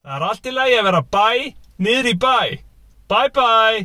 Það er allt í lagi að vera bæ niður í bæ. Bye bye.